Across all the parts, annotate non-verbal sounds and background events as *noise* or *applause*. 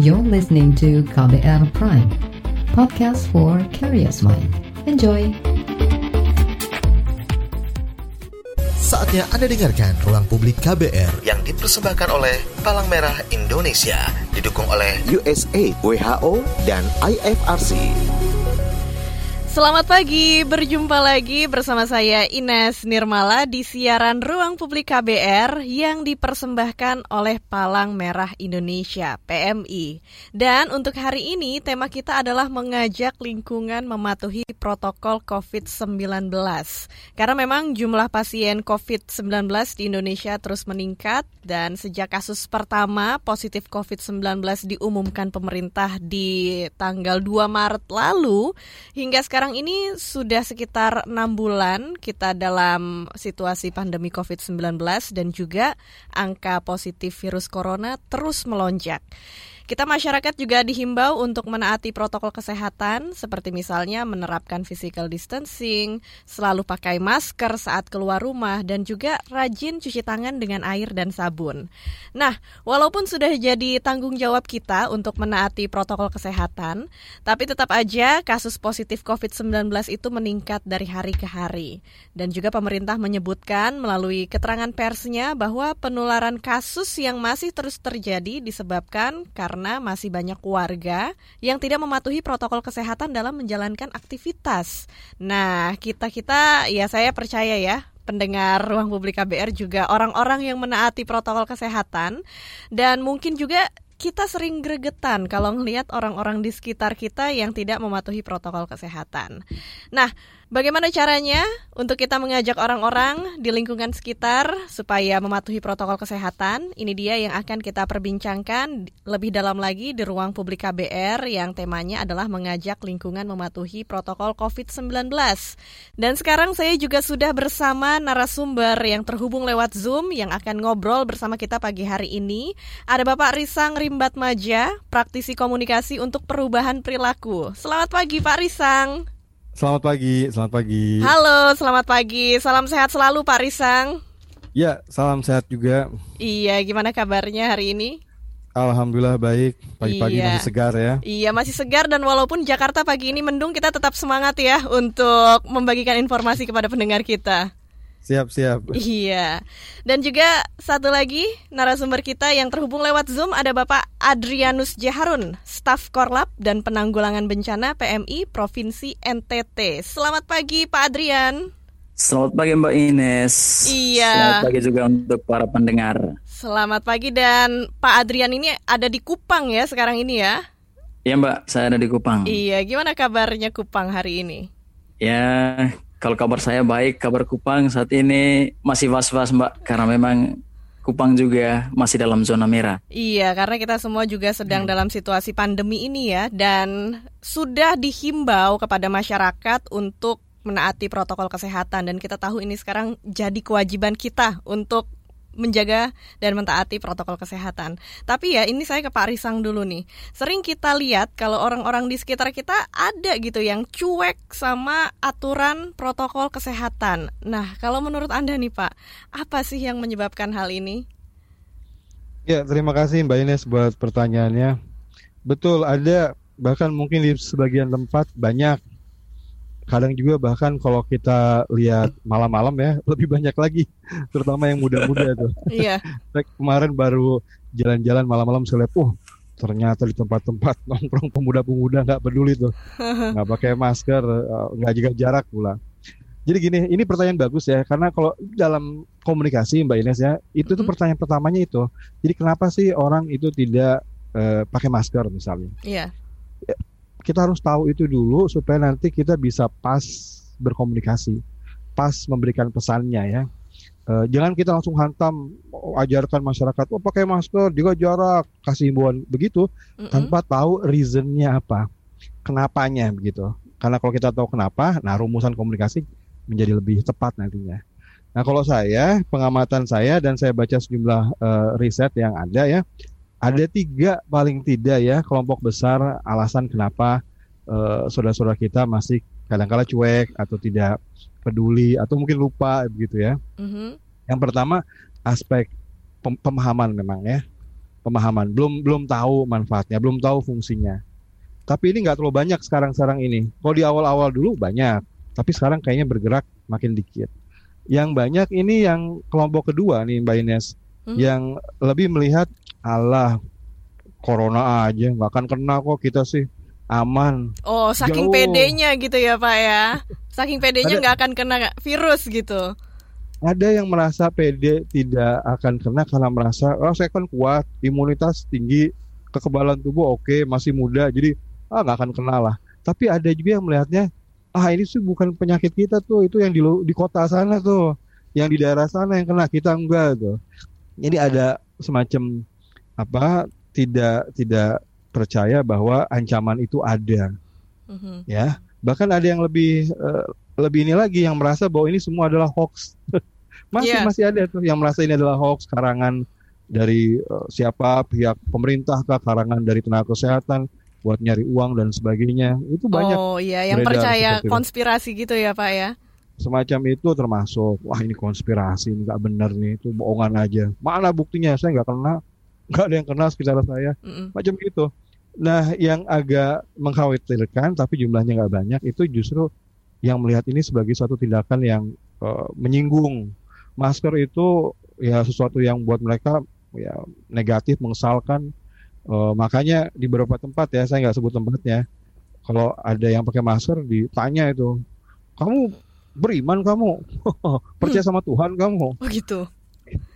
You're listening to KBR Prime, podcast for curious mind. Enjoy! Saatnya Anda dengarkan Ruang Publik KBR yang dipersembahkan oleh Palang Merah Indonesia, didukung oleh USA, WHO, dan IFRC. Selamat pagi, berjumpa lagi bersama saya Ines Nirmala di siaran Ruang Publik KBR yang dipersembahkan oleh Palang Merah Indonesia (PMI). Dan untuk hari ini tema kita adalah mengajak lingkungan mematuhi protokol COVID-19. Karena memang jumlah pasien COVID-19 di Indonesia terus meningkat dan sejak kasus pertama positif COVID-19 diumumkan pemerintah di tanggal 2 Maret lalu hingga sekarang sekarang ini sudah sekitar enam bulan kita dalam situasi pandemi COVID-19 dan juga angka positif virus corona terus melonjak. Kita masyarakat juga dihimbau untuk menaati protokol kesehatan seperti misalnya menerapkan physical distancing, selalu pakai masker saat keluar rumah dan juga rajin cuci tangan dengan air dan sabun. Nah, walaupun sudah jadi tanggung jawab kita untuk menaati protokol kesehatan, tapi tetap aja kasus positif COVID-19 itu meningkat dari hari ke hari. Dan juga pemerintah menyebutkan melalui keterangan persnya bahwa penularan kasus yang masih terus terjadi disebabkan karena karena masih banyak warga yang tidak mematuhi protokol kesehatan dalam menjalankan aktivitas. Nah, kita-kita ya saya percaya ya pendengar ruang publik KBR juga orang-orang yang menaati protokol kesehatan dan mungkin juga kita sering gregetan kalau melihat orang-orang di sekitar kita yang tidak mematuhi protokol kesehatan. Nah, Bagaimana caranya untuk kita mengajak orang-orang di lingkungan sekitar supaya mematuhi protokol kesehatan? Ini dia yang akan kita perbincangkan lebih dalam lagi di ruang publik KBR yang temanya adalah mengajak lingkungan mematuhi protokol COVID-19. Dan sekarang saya juga sudah bersama narasumber yang terhubung lewat Zoom yang akan ngobrol bersama kita pagi hari ini. Ada Bapak Risang Rimbat Maja, praktisi komunikasi untuk perubahan perilaku. Selamat pagi Pak Risang. Selamat pagi, selamat pagi. Halo, selamat pagi. Salam sehat selalu Pak Risang. Ya, salam sehat juga. Iya, gimana kabarnya hari ini? Alhamdulillah baik, pagi-pagi iya. masih segar ya. Iya masih segar dan walaupun Jakarta pagi ini mendung kita tetap semangat ya untuk membagikan informasi kepada pendengar kita. Siap, siap. *laughs* Iya. Dan juga satu lagi narasumber kita yang terhubung lewat Zoom ada Bapak Adrianus Jaharun, staf Korlap dan Penanggulangan Bencana PMI Provinsi NTT. Selamat pagi Pak Adrian. Selamat pagi Mbak Ines. Iya. Selamat pagi juga untuk para pendengar. Selamat pagi dan Pak Adrian ini ada di Kupang ya sekarang ini ya? Iya Mbak, saya ada di Kupang. Iya, gimana kabarnya Kupang hari ini? Ya, kalau kabar saya baik, kabar Kupang saat ini masih was-was Mbak karena memang Kupang juga masih dalam zona merah. Iya, karena kita semua juga sedang hmm. dalam situasi pandemi ini ya dan sudah dihimbau kepada masyarakat untuk menaati protokol kesehatan dan kita tahu ini sekarang jadi kewajiban kita untuk menjaga dan mentaati protokol kesehatan. Tapi ya ini saya ke Pak Risang dulu nih. Sering kita lihat kalau orang-orang di sekitar kita ada gitu yang cuek sama aturan protokol kesehatan. Nah, kalau menurut Anda nih Pak, apa sih yang menyebabkan hal ini? Ya, terima kasih Mbak Ines buat pertanyaannya. Betul, ada bahkan mungkin di sebagian tempat banyak kadang juga bahkan kalau kita lihat malam-malam ya *laughs* lebih banyak lagi terutama yang muda-muda tuh. *laughs* Iya. *laughs* Kemarin baru jalan-jalan malam-malam saya lihat oh ternyata di tempat-tempat nongkrong pemuda-pemuda nggak peduli tuh. Nggak pakai masker eh, nggak jaga jarak pula. Jadi gini ini pertanyaan bagus ya karena kalau dalam komunikasi Mbak Ines ya itu tuh pertanyaan pertamanya itu jadi kenapa sih orang itu tidak uh, pakai masker misalnya? Iya. Ya, kita harus tahu itu dulu supaya nanti kita bisa pas berkomunikasi, pas memberikan pesannya ya. Uh, jangan kita langsung hantam oh, ajarkan masyarakat oh pakai masker juga jarak kasih himbauan begitu mm -hmm. tanpa tahu reasonnya apa kenapanya begitu karena kalau kita tahu kenapa nah rumusan komunikasi menjadi lebih tepat nantinya nah kalau saya pengamatan saya dan saya baca sejumlah uh, riset yang ada ya ada tiga paling tidak ya kelompok besar alasan kenapa uh, saudara-saudara kita masih kadang-kala cuek atau tidak peduli atau mungkin lupa begitu ya. Mm-hmm. Yang pertama aspek pem- pemahaman memang ya. pemahaman, belum belum tahu manfaatnya, belum tahu fungsinya. Tapi ini nggak terlalu banyak sekarang-sekarang ini. Kalau di awal-awal dulu banyak, tapi sekarang kayaknya bergerak makin dikit. Yang banyak ini yang kelompok kedua nih Mbak Ines, hmm? yang lebih melihat Allah corona aja nggak akan kena kok kita sih aman. Oh, saking Jauh. pedenya gitu ya Pak ya. Saking pedenya nggak akan kena virus gitu. Ada yang merasa pede tidak akan kena karena merasa oh saya kan kuat, imunitas tinggi, kekebalan tubuh oke, masih muda, jadi ah nggak akan kena lah. Tapi ada juga yang melihatnya ah ini sih bukan penyakit kita tuh, itu yang di di kota sana tuh, yang di daerah sana yang kena kita enggak tuh. Jadi ada semacam apa tidak tidak percaya bahwa ancaman itu ada, mm-hmm. ya. Bahkan ada yang lebih uh, lebih ini lagi yang merasa bahwa ini semua adalah hoax. *laughs* masih yeah. masih ada tuh yang merasa ini adalah hoax karangan dari uh, siapa pihak pemerintah kah karangan dari tenaga kesehatan buat nyari uang dan sebagainya itu banyak oh iya yang percaya konspirasi gitu ya pak ya semacam itu termasuk wah ini konspirasi ini nggak benar nih itu bohongan aja mana buktinya saya nggak kena *laughs* nggak ada yang kena sekitar saya mm -mm. macam itu nah yang agak mengkhawatirkan tapi jumlahnya nggak banyak itu justru yang melihat ini sebagai suatu tindakan yang uh, menyinggung. Masker itu ya sesuatu yang buat mereka ya negatif, mengesalkan. Uh, makanya di beberapa tempat ya, saya nggak sebut tempatnya, kalau ada yang pakai masker ditanya itu, kamu beriman kamu, *laughs* percaya sama Tuhan kamu. Oh gitu.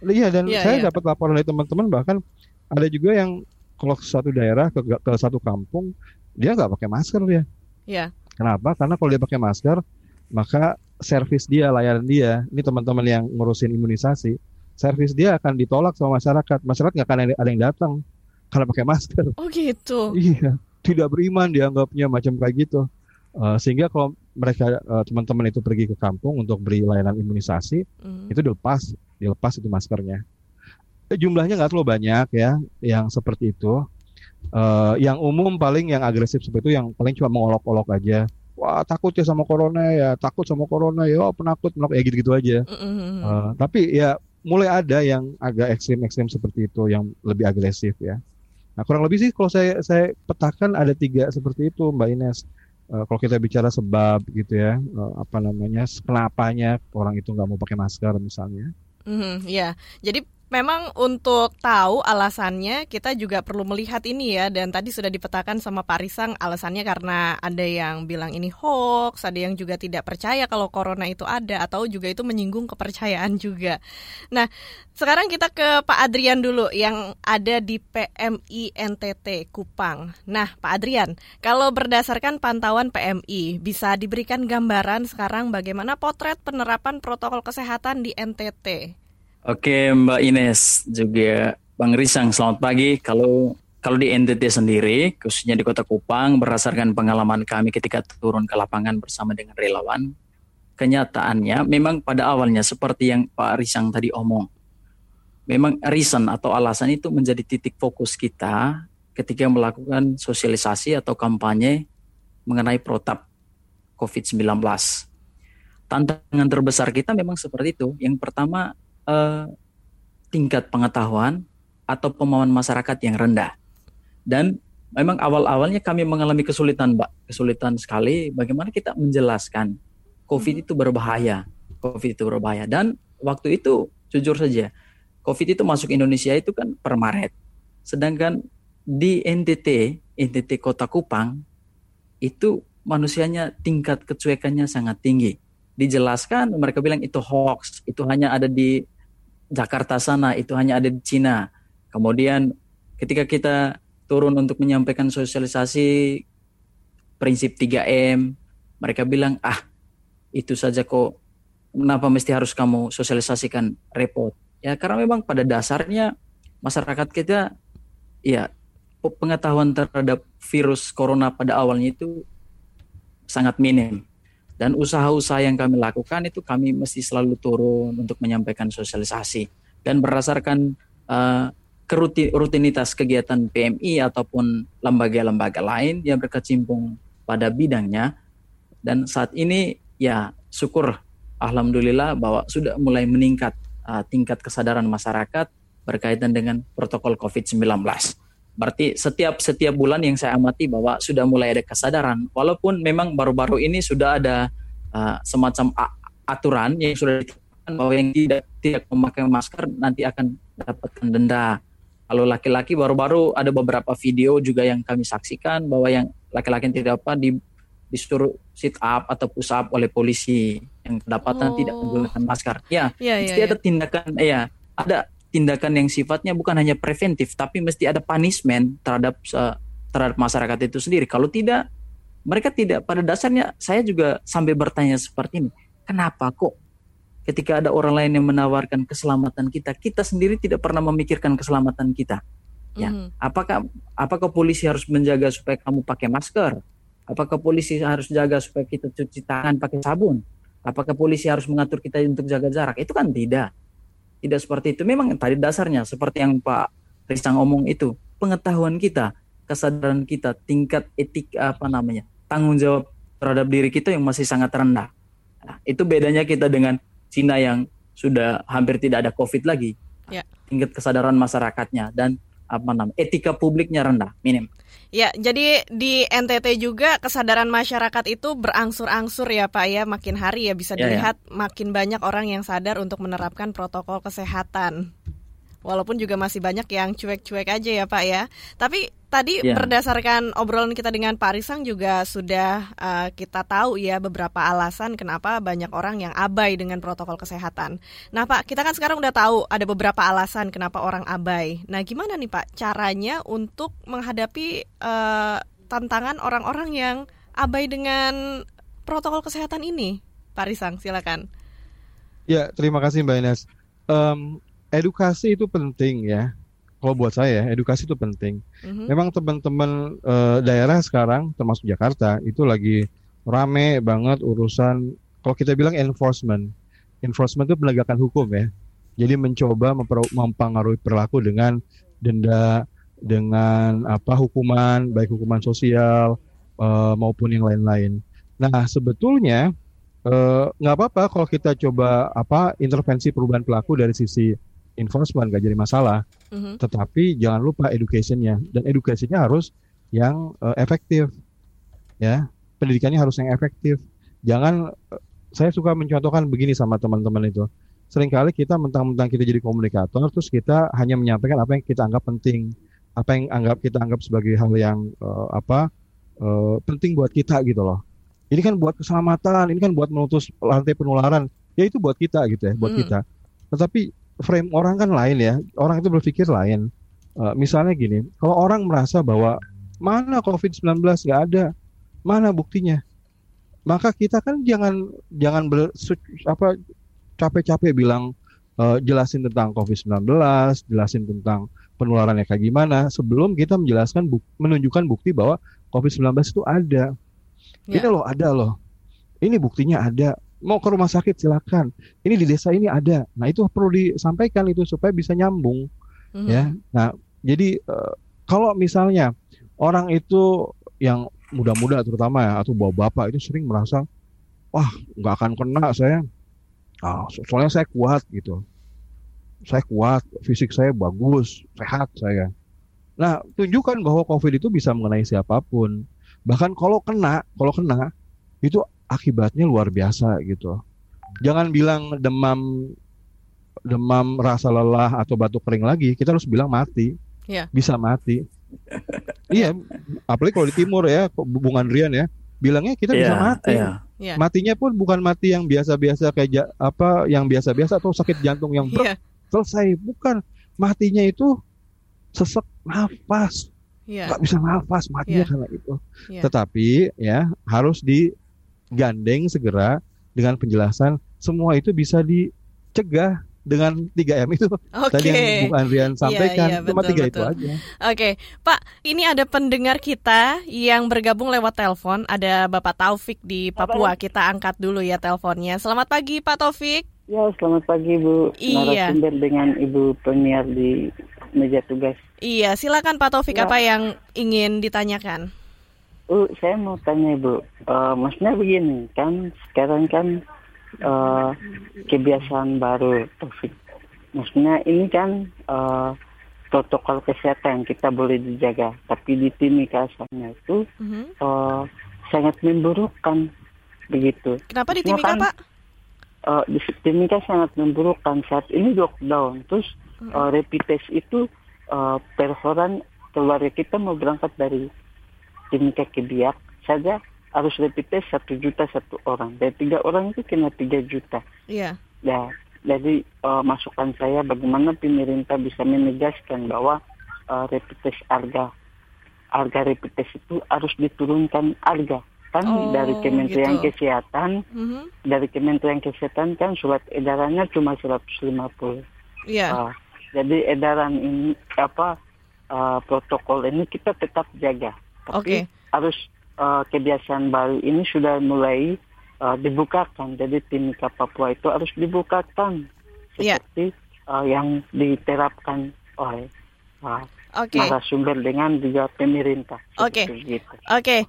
Iya dan ya, saya ya. dapat laporan dari teman-teman bahkan ada juga yang kalau ke suatu daerah ke, ke satu kampung dia nggak pakai masker dia. Iya. Kenapa? Karena kalau dia pakai masker, maka servis dia, layanan dia, ini teman-teman yang ngurusin imunisasi, servis dia akan ditolak sama masyarakat. Masyarakat nggak akan ada yang datang karena pakai masker. Oh gitu. Iya, tidak beriman dianggapnya macam kayak gitu. Uh, sehingga kalau mereka uh, teman-teman itu pergi ke kampung untuk beri layanan imunisasi, mm. itu dilepas, dilepas itu maskernya. Eh, jumlahnya nggak terlalu banyak ya, yang seperti itu. Uh, yang umum paling yang agresif seperti itu yang paling cuma mengolok-olok aja. Wah takut ya sama corona ya, takut sama corona ya, oh, penakut, penakut ya gitu-gitu aja. Mm-hmm. Uh, tapi ya mulai ada yang agak ekstrim-ekstrim seperti itu, yang lebih agresif ya. Nah kurang lebih sih kalau saya saya petakan ada tiga seperti itu Mbak Ines. Uh, kalau kita bicara sebab gitu ya, uh, apa namanya, kenapanya orang itu nggak mau pakai masker misalnya. Mm, ya, jadi memang untuk tahu alasannya kita juga perlu melihat ini ya dan tadi sudah dipetakan sama Pak Risang alasannya karena ada yang bilang ini hoax, ada yang juga tidak percaya kalau corona itu ada atau juga itu menyinggung kepercayaan juga. Nah, sekarang kita ke Pak Adrian dulu yang ada di PMI NTT Kupang. Nah, Pak Adrian, kalau berdasarkan pantauan PMI bisa diberikan gambaran sekarang bagaimana potret penerapan protokol kesehatan di NTT? Oke Mbak Ines juga Bang Risang selamat pagi. Kalau kalau di NTT sendiri khususnya di Kota Kupang berdasarkan pengalaman kami ketika turun ke lapangan bersama dengan relawan, kenyataannya memang pada awalnya seperti yang Pak Risang tadi omong. Memang reason atau alasan itu menjadi titik fokus kita ketika melakukan sosialisasi atau kampanye mengenai protap COVID-19. Tantangan terbesar kita memang seperti itu. Yang pertama uh, tingkat pengetahuan atau pemahaman masyarakat yang rendah. Dan memang awal-awalnya kami mengalami kesulitan, Mbak. Kesulitan sekali bagaimana kita menjelaskan COVID itu berbahaya. COVID itu berbahaya. Dan waktu itu jujur saja, COVID itu masuk Indonesia itu kan per Maret. Sedangkan di NTT, NTT Kota Kupang, itu manusianya tingkat kecuekannya sangat tinggi. Dijelaskan, mereka bilang itu hoax, itu hanya ada di Jakarta sana itu hanya ada di Cina. Kemudian ketika kita turun untuk menyampaikan sosialisasi prinsip 3M, mereka bilang, "Ah, itu saja kok kenapa mesti harus kamu sosialisasikan repot?" Ya karena memang pada dasarnya masyarakat kita ya pengetahuan terhadap virus corona pada awalnya itu sangat minim. Dan usaha-usaha yang kami lakukan itu kami mesti selalu turun untuk menyampaikan sosialisasi dan berdasarkan uh, rutinitas kegiatan PMI ataupun lembaga-lembaga lain yang berkecimpung pada bidangnya dan saat ini ya syukur alhamdulillah bahwa sudah mulai meningkat uh, tingkat kesadaran masyarakat berkaitan dengan protokol COVID-19. Berarti setiap setiap bulan yang saya amati bahwa sudah mulai ada kesadaran, walaupun memang baru-baru ini sudah ada uh, semacam aturan yang sudah ditetapkan bahwa yang tidak tidak memakai masker nanti akan dapatkan denda. Kalau laki-laki baru-baru ada beberapa video juga yang kami saksikan bahwa yang laki-laki yang tidak apa di disuruh sit up atau push up oleh polisi yang kedapatan oh. tidak menggunakan masker. Ya, ya, ya, ya. ada tindakan ya, ada tindakan yang sifatnya bukan hanya preventif tapi mesti ada punishment terhadap uh, terhadap masyarakat itu sendiri. Kalau tidak mereka tidak pada dasarnya saya juga sampai bertanya seperti ini. Kenapa kok ketika ada orang lain yang menawarkan keselamatan kita, kita sendiri tidak pernah memikirkan keselamatan kita? Ya, mm -hmm. apakah apakah polisi harus menjaga supaya kamu pakai masker? Apakah polisi harus jaga supaya kita cuci tangan pakai sabun? Apakah polisi harus mengatur kita untuk jaga jarak? Itu kan tidak. Tidak seperti itu. Memang tadi dasarnya seperti yang Pak Risang omong itu, pengetahuan kita, kesadaran kita, tingkat etik apa namanya, tanggung jawab terhadap diri kita yang masih sangat rendah. Nah, itu bedanya kita dengan Cina yang sudah hampir tidak ada COVID lagi. Ya. Tingkat kesadaran masyarakatnya dan apa namanya etika publiknya rendah, minim. Ya, jadi di NTT juga kesadaran masyarakat itu berangsur-angsur ya Pak ya, makin hari ya bisa ya, ya. dilihat ya, ya. makin banyak orang yang sadar untuk menerapkan protokol kesehatan. Walaupun juga masih banyak yang cuek-cuek aja ya Pak ya. Tapi tadi yeah. berdasarkan obrolan kita dengan Pak Risang juga sudah uh, kita tahu ya beberapa alasan kenapa banyak orang yang abai dengan protokol kesehatan. Nah Pak, kita kan sekarang udah tahu ada beberapa alasan kenapa orang abai. Nah gimana nih Pak caranya untuk menghadapi uh, tantangan orang-orang yang abai dengan protokol kesehatan ini? Pak Risang, silakan. Ya, terima kasih Mbak Ines. Um, edukasi itu penting ya. Kalau buat saya, edukasi itu penting. Mm-hmm. Memang teman-teman uh, daerah sekarang, termasuk Jakarta, itu lagi rame banget urusan. Kalau kita bilang enforcement, enforcement itu penegakan hukum ya. Jadi mencoba mempengaruhi perilaku dengan denda, dengan apa hukuman, baik hukuman sosial uh, maupun yang lain-lain. Nah sebetulnya eh, nggak uh, apa-apa kalau kita coba apa intervensi perubahan pelaku dari sisi enforcement gak jadi masalah. Mm-hmm. Tetapi jangan lupa educationnya dan educationnya harus yang uh, efektif, ya pendidikannya harus yang efektif. Jangan uh, saya suka mencontohkan begini sama teman-teman itu. Seringkali kita mentang-mentang kita jadi komunikator, terus kita hanya menyampaikan apa yang kita anggap penting, apa yang anggap kita anggap sebagai hal yang uh, apa uh, penting buat kita gitu loh. Ini kan buat keselamatan, ini kan buat memutus rantai penularan. Ya itu buat kita gitu ya, buat hmm. kita. Tetapi frame orang kan lain ya. Orang itu berpikir lain. Uh, misalnya gini, kalau orang merasa bahwa mana COVID-19 nggak ada, mana buktinya? Maka kita kan jangan jangan ber, apa capek-capek bilang uh, jelasin tentang COVID-19, jelasin tentang penularannya kayak gimana sebelum kita menjelaskan buk, menunjukkan bukti bahwa COVID-19 itu ada. Ya. Ini loh ada loh. Ini buktinya ada mau ke rumah sakit silakan. Ini di desa ini ada. Nah itu perlu disampaikan itu supaya bisa nyambung, mm-hmm. ya. Nah jadi uh, kalau misalnya orang itu yang muda-muda terutama ya atau bawa bapak itu sering merasa wah nggak akan kena saya. Ah, soalnya saya kuat gitu. Saya kuat, fisik saya bagus, sehat saya. Nah, tunjukkan bahwa COVID itu bisa mengenai siapa pun. Bahkan kalau kena, kalau kena, itu akibatnya luar biasa gitu. Jangan bilang demam demam rasa lelah atau batuk kering lagi, kita harus bilang mati. Yeah. Bisa mati. *laughs* iya, apalagi kalau di timur ya, hubungan Rian ya, bilangnya kita yeah, bisa mati. Yeah. Yeah. Matinya pun bukan mati yang biasa-biasa kayak apa yang biasa-biasa atau sakit jantung yang yeah. selesai, bukan. Matinya itu sesek nafas. Yeah. Gak bisa nafas matinya yeah. karena itu. Yeah. Tetapi ya harus di gandeng segera dengan penjelasan semua itu bisa dicegah dengan 3M itu okay. tadi yang Bu Andrian iya, sampaikan iya, iya, cuma tiga itu aja. Oke, okay. Pak, ini ada pendengar kita yang bergabung lewat telepon, ada Bapak Taufik di Papua. Kita angkat dulu ya teleponnya. Selamat pagi Pak Taufik. Ya, selamat pagi Bu. Iya. Narasumber dengan Ibu Premier di meja tugas. Iya, silakan Pak Taufik ya. apa yang ingin ditanyakan? Uh, saya mau tanya Ibu, uh, maksudnya begini kan sekarang kan uh, kebiasaan baru Taufik maksudnya ini kan uh, protokol kesehatan yang kita boleh dijaga, tapi di timika sana itu Mhm. uh, sangat memburukkan begitu. Kenapa di Timika, kan, Pak? uh, di timika sangat memburukkan saat ini lockdown, terus Mhm. uh, rapid test itu uh, per orang keluarga kita mau berangkat dari timika ke Biak saja harus rapid test satu juta satu orang, dan tiga orang itu kena tiga juta. Iya. Ya, jadi eh, masukan saya bagaimana pemerintah bisa menegaskan bahwa eh, rapid test harga harga rapid test itu harus diturunkan harga kan Oh, dari Kementerian gitu. Kesehatan Mhm. dari Kementerian Kesehatan kan surat edarannya cuma 150 Iya. Ah, jadi edaran ini apa eh, protokol ini kita tetap jaga tapi Oke. harus eh, kebiasaan baru ini sudah mulai eh, dibukakan jadi timika Papua itu harus dibukakan Iya. seperti eh, yang diterapkan oleh eh, Oke. narasumber dengan juga pemerintah Oke. Seperti itu. Oke.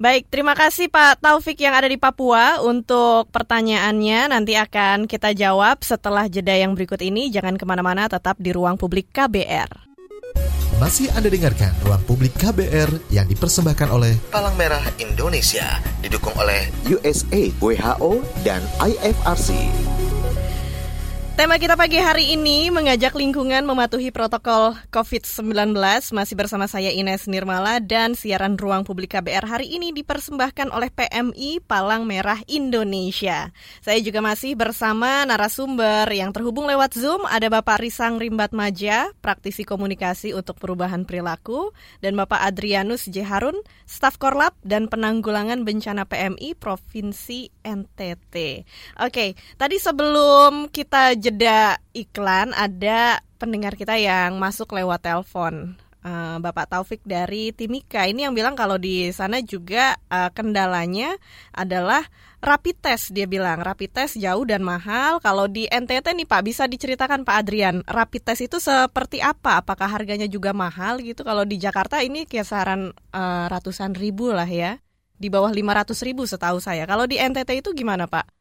Baik, terima kasih Pak Taufik yang ada di Papua untuk pertanyaannya. Nanti akan kita jawab setelah jeda yang berikut ini. Jangan ke mana-mana, tetap di ruang publik KBR. Masih Anda dengarkan Ruang Publik KBR yang dipersembahkan oleh Palang Merah Indonesia, didukung oleh USA, WHO, dan IFRC. Tema kita pagi hari ini mengajak lingkungan mematuhi protokol COVID-19. Masih bersama saya Ines Nirmala dan siaran Ruang Publik KBR hari ini dipersembahkan oleh PMI Palang Merah Indonesia. Saya juga masih bersama narasumber yang terhubung lewat Zoom. Ada Bapak Risang Rimbat Maja, praktisi komunikasi untuk perubahan perilaku, dan Bapak Adrianus J. Harun, staf Korlap dan penanggulangan bencana PMI Provinsi NTT. Oke, tadi sebelum kita jeda iklan ada pendengar kita yang masuk lewat telepon. Eh, Bapak Taufik dari Timika. Ini yang bilang kalau di sana juga eh, kendalanya adalah rapid test dia bilang. Rapid test jauh dan mahal. Kalau di NTT nih Pak bisa diceritakan Pak Adrian rapid test itu seperti apa? Apakah harganya juga mahal gitu? Kalau di Jakarta ini kisaran eh, ratusan ribu lah ya. Di bawah 500 ribu setahu saya. Kalau di NTT itu gimana Pak?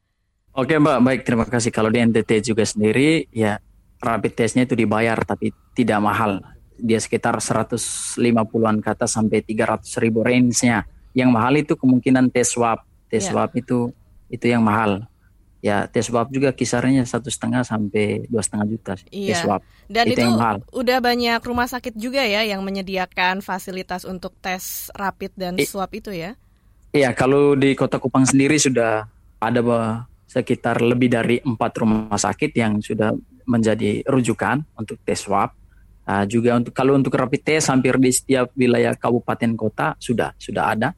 Oke Mbak, baik terima kasih. Kalau di NTT juga sendiri ya rapid testnya itu dibayar tapi tidak mahal. Dia sekitar 150-an kata sampai 300 ribu range-nya. Yang mahal itu kemungkinan tes swab. Tes Ya. swab itu itu yang mahal. Ya tes swab juga kisarannya satu setengah sampai dua setengah juta sih, tes Iya. swab. Dan Itu itu, yang mahal. udah banyak rumah sakit juga ya yang menyediakan fasilitas untuk tes rapid dan I- swab itu ya. Iya, kalau di Kota Kupang sendiri sudah ada bah, sekitar lebih dari empat rumah sakit yang sudah menjadi rujukan untuk tes swab. Ah, juga untuk kalau untuk rapid test hampir di setiap wilayah kabupaten kota sudah sudah ada.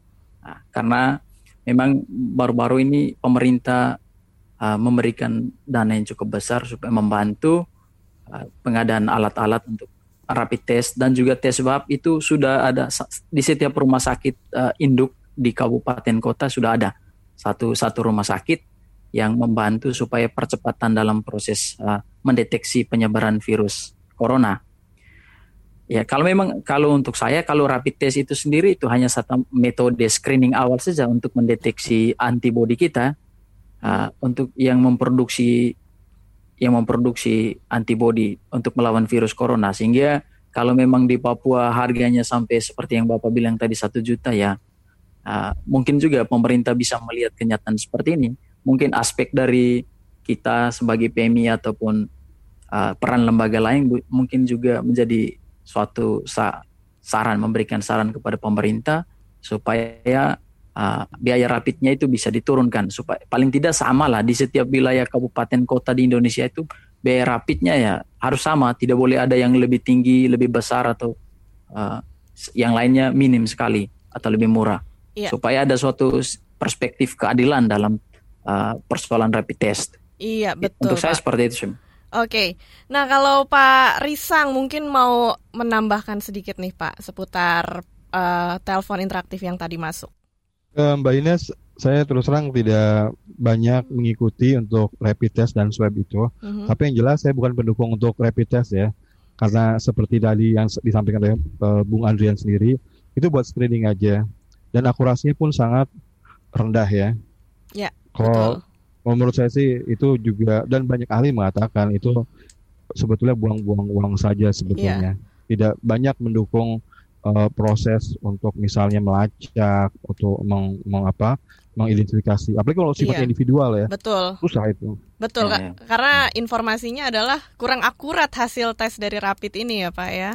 Ah, karena memang baru-baru ini pemerintah ah, memberikan dana yang cukup besar supaya membantu ah, pengadaan alat-alat untuk rapid test dan juga tes swab itu sudah ada di setiap rumah sakit ah, induk di kabupaten kota sudah ada satu satu rumah sakit yang membantu supaya percepatan dalam proses uh, mendeteksi penyebaran virus corona. Ya, kalau memang kalau untuk saya kalau rapid test itu sendiri itu hanya satu metode screening awal saja untuk mendeteksi antibodi kita uh, untuk yang memproduksi yang memproduksi antibodi untuk melawan virus corona sehingga kalau memang di Papua harganya sampai seperti yang Bapak bilang tadi satu juta ya uh, mungkin juga pemerintah bisa melihat kenyataan seperti ini mungkin aspek dari kita sebagai PMI ataupun uh, peran lembaga lain bu- mungkin juga menjadi suatu sa- saran memberikan saran kepada pemerintah supaya uh, biaya rapidnya itu bisa diturunkan supaya paling tidak sama lah di setiap wilayah kabupaten kota di Indonesia itu biaya rapidnya ya harus sama tidak boleh ada yang lebih tinggi lebih besar atau uh, yang lainnya minim sekali atau lebih murah Iya. supaya ada suatu perspektif keadilan dalam uh, persoalan rapid test. Iya, betul. Untuk saya Pak. seperti itu. Sim. Oke. Nah, kalau Pak Risang mungkin mau menambahkan sedikit nih, Pak, seputar eh, telepon interaktif yang tadi masuk. Eh, Mbak Ines, saya terus terang tidak banyak mengikuti untuk rapid test dan swab itu. Mhm. Tapi yang jelas saya bukan pendukung untuk rapid test ya. Karena seperti tadi yang disampaikan oleh eh, Bung Andrian sendiri, itu buat screening aja. Dan akurasinya pun sangat rendah ya. Ya, Betul. Kalau menurut saya sih itu juga dan banyak ahli mengatakan itu sebetulnya buang-buang uang saja sebetulnya. Tidak banyak mendukung uh, proses untuk misalnya melacak atau meng, meng apa mengidentifikasi. Apalagi kalau sifatnya Iya. individual ya. Betul. Susah itu. Betul, Ya, Kak. ya. Karena informasinya adalah kurang akurat hasil tes dari rapid ini ya, Pak ya.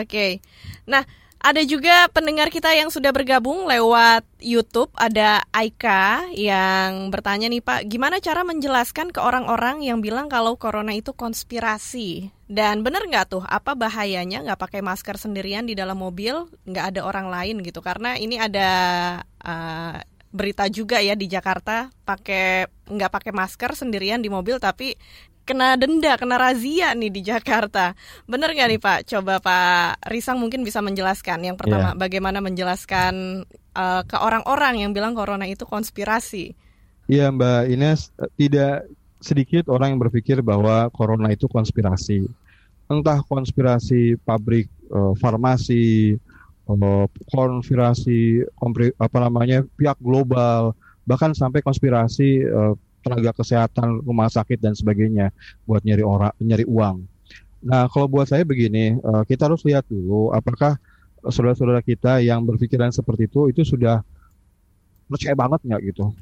Oke. Nah, ada juga pendengar kita yang sudah bergabung lewat YouTube. Ada Aika yang bertanya nih, Pak, gimana cara menjelaskan ke orang-orang yang bilang kalau corona itu konspirasi? Dan benar nggak tuh, apa bahayanya nggak pakai masker sendirian di dalam mobil, nggak ada orang lain gitu? Karena ini ada uh, berita juga ya di Jakarta pakai nggak pakai masker sendirian di mobil tapi kena denda kena razia nih di Jakarta. Bener nggak nih Pak? Coba Pak Risang mungkin bisa menjelaskan. Yang pertama bagaimana menjelaskan eh, ke orang-orang yang bilang corona itu konspirasi? Iya Mbak Ines, tidak sedikit orang yang berpikir bahwa corona itu konspirasi. Entah konspirasi pabrik eh, farmasi, eh, konspirasi kompri- apa namanya pihak global, bahkan sampai konspirasi eh, tenaga kesehatan, rumah sakit dan sebagainya buat nyari orang, nyari uang. Nah, kalau buat saya begini, eh, kita harus lihat dulu apakah saudara-saudara kita yang berpikiran seperti itu itu sudah percaya banget nggak gitu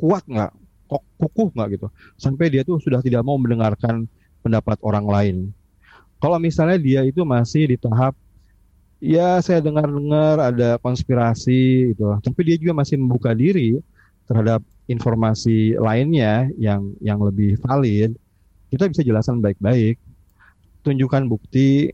kuat nggak, kok kukuh nggak gitu, sampai dia tuh sudah tidak mau mendengarkan pendapat orang lain. Kalau misalnya dia itu masih di tahap, ya saya dengar-dengar ada konspirasi gitu, tapi dia juga masih membuka diri terhadap informasi lainnya yang yang lebih valid, kita bisa jelaskan baik-baik, tunjukkan bukti,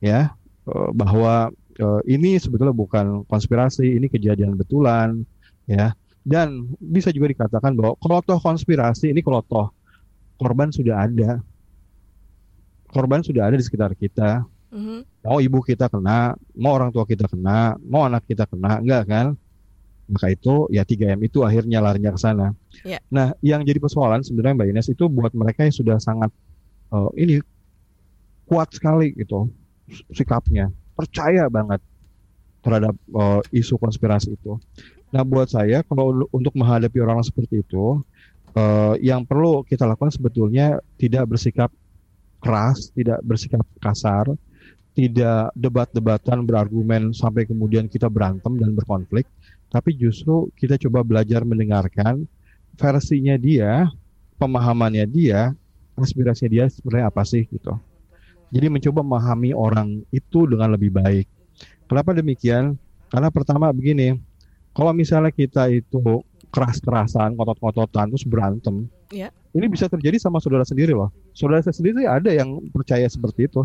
ya eh, bahwa eh, ini sebetulnya bukan konspirasi, ini kejadian betulan, ya. Dan bisa juga dikatakan bahwa kalau toh konspirasi ini kalau toh korban sudah ada. Korban sudah ada di sekitar kita. Mhm. mau ibu kita kena mau orang tua kita kena mau anak kita kena enggak kan maka itu ya 3M itu akhirnya larinya ke sana. Ya. nah yang jadi persoalan sebenarnya Mbak Ines itu buat mereka yang sudah sangat eh, ini kuat sekali gitu sikapnya. Percaya banget terhadap eh, isu konspirasi itu. Nah, buat saya kalau untuk menghadapi orang seperti itu, eh, yang perlu kita lakukan sebetulnya tidak bersikap keras, tidak bersikap kasar, tidak debat-debatan berargumen sampai kemudian kita berantem dan berkonflik, tapi justru kita coba belajar mendengarkan versinya dia, pemahamannya dia, aspirasinya dia sebenarnya apa sih gitu. Jadi mencoba memahami orang itu dengan lebih baik. Kenapa demikian? Karena pertama begini, kalau misalnya kita itu keras-kerasan, ngotot-ngototan, terus berantem, Iya. ini bisa terjadi sama saudara sendiri loh. Saudara saya sendiri ada yang percaya seperti itu.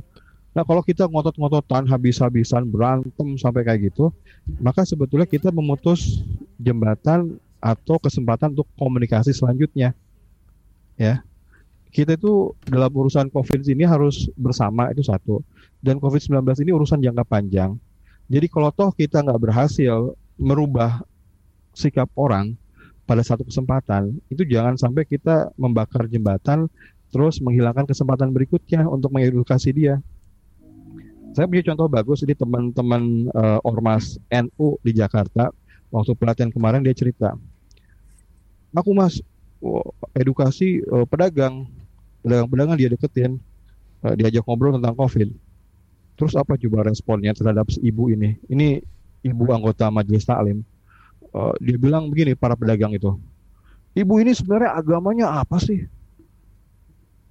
Nah kalau kita ngotot-ngototan, habis-habisan, berantem sampai kayak gitu, maka sebetulnya kita memutus jembatan atau kesempatan untuk komunikasi selanjutnya. Ya, kita itu dalam urusan COVID ini harus bersama itu satu. Dan COVID-19 ini urusan jangka panjang. Jadi kalau toh kita nggak berhasil merubah sikap orang pada satu kesempatan, itu jangan sampai kita membakar jembatan terus menghilangkan kesempatan berikutnya untuk mengedukasi dia. Saya punya contoh bagus ini teman-teman eh, ormas NU di Jakarta waktu pelatihan kemarin dia cerita, aku mas edukasi eh, pedagang, pedagang-pedagang dia deketin, eh, diajak ngobrol tentang COVID. Terus apa coba responnya terhadap ibu ini? Ini ibu anggota majelis taklim. Eh, dia bilang begini para pedagang itu, ibu ini sebenarnya agamanya apa sih?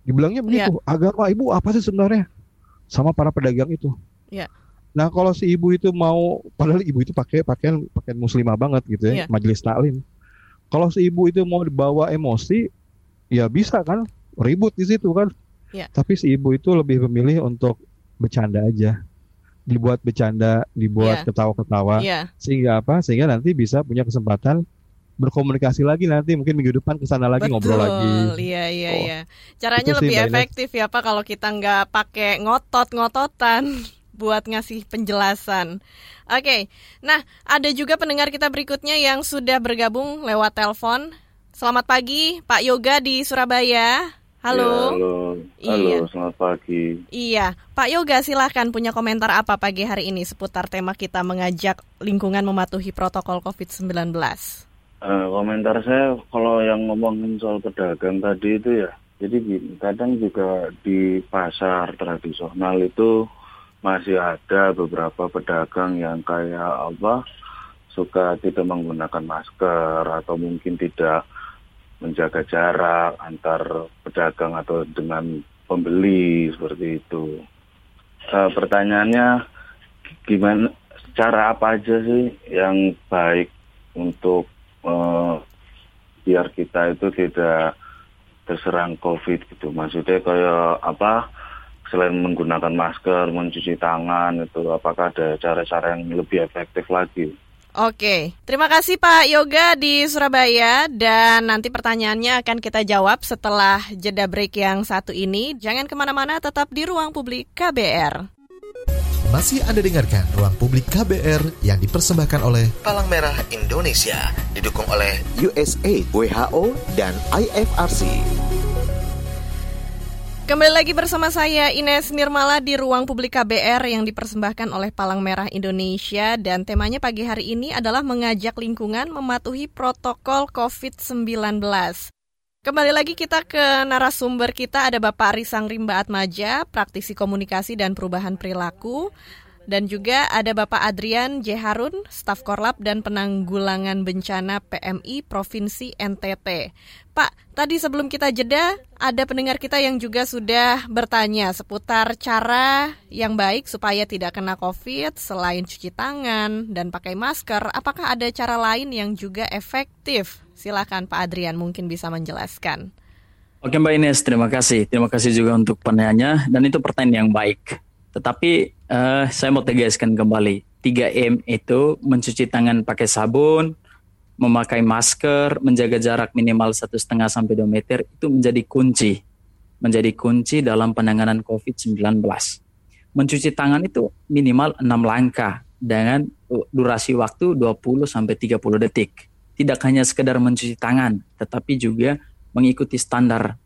Dibilangnya begitu, agama ibu apa sih sebenarnya? Sama para pedagang itu. Iya. Nah kalau si ibu itu mau, padahal ibu itu pakai pakaian pakaian muslimah banget gitu ya, Iya. majelis taklim. Kalau si ibu itu mau dibawa emosi, ya bisa kan ribut di situ kan. Iya. Tapi si ibu itu lebih memilih untuk bercanda aja, dibuat bercanda, dibuat Iya. ketawa-ketawa, Iya. sehingga apa? Sehingga nanti bisa punya kesempatan berkomunikasi lagi nanti mungkin minggu depan ke sana lagi ngobrol lagi. Iya iya Oh. iya. Caranya sih, lebih Ines. efektif ya Pak kalau kita nggak pakai ngotot-ngototan *laughs* buat ngasih penjelasan. Oke. Nah, ada juga pendengar kita berikutnya yang sudah bergabung lewat telepon. Selamat pagi, Pak Yoga di Surabaya. Halo. Ya, halo, halo, Iya. selamat pagi. Iya, Pak Yoga silahkan punya komentar apa pagi hari ini seputar tema kita mengajak lingkungan mematuhi protokol COVID-19. Eh, komentar saya kalau yang ngomongin soal pedagang tadi itu ya, Jadi kadang juga di pasar tradisional itu masih ada beberapa pedagang yang kayak apa suka tidak menggunakan masker atau mungkin tidak menjaga jarak antar pedagang atau dengan pembeli seperti itu. Uh, pertanyaannya gimana cara apa aja sih yang baik untuk uh, biar kita itu tidak terserang COVID gitu. Maksudnya kayak apa? Selain menggunakan masker, mencuci tangan itu, apakah ada cara-cara yang lebih efektif lagi? Oke, terima kasih Pak Yoga di Surabaya dan nanti pertanyaannya akan kita jawab setelah jeda break yang satu ini. Jangan ke mana-mana, tetap di ruang publik KBR. Masih Anda dengarkan Ruang Publik KBR yang dipersembahkan oleh Palang Merah Indonesia, didukung oleh USAID, WHO, dan IFRC. Kembali lagi bersama saya Ines Nirmala di Ruang Publik KBR yang dipersembahkan oleh Palang Merah Indonesia dan temanya pagi hari ini adalah mengajak lingkungan mematuhi protokol COVID-19. Kembali lagi kita ke narasumber kita ada Bapak Risang Rimba Atmaja, praktisi komunikasi dan perubahan perilaku. Dan juga ada Bapak Adrian J. Harun, staf Korlap dan penanggulangan bencana PMI Provinsi NTT. Pak, tadi sebelum kita jeda, ada pendengar kita yang juga sudah bertanya seputar cara yang baik supaya tidak kena COVID selain cuci tangan dan pakai masker. Apakah ada cara lain yang juga efektif Silakan Pak Adrian mungkin bisa menjelaskan. Oke Mbak Ines, terima kasih. Terima kasih juga untuk penanya dan itu pertanyaan yang baik. Tetapi uh, saya mau tegaskan kembali, 3M itu mencuci tangan pakai sabun, memakai masker, menjaga jarak minimal satu setengah sampai 2 meter itu menjadi kunci, menjadi kunci dalam penanganan COVID-19. Mencuci tangan itu minimal 6 langkah dengan durasi waktu 20 sampai 30 detik tidak hanya sekedar mencuci tangan, tetapi juga mengikuti standar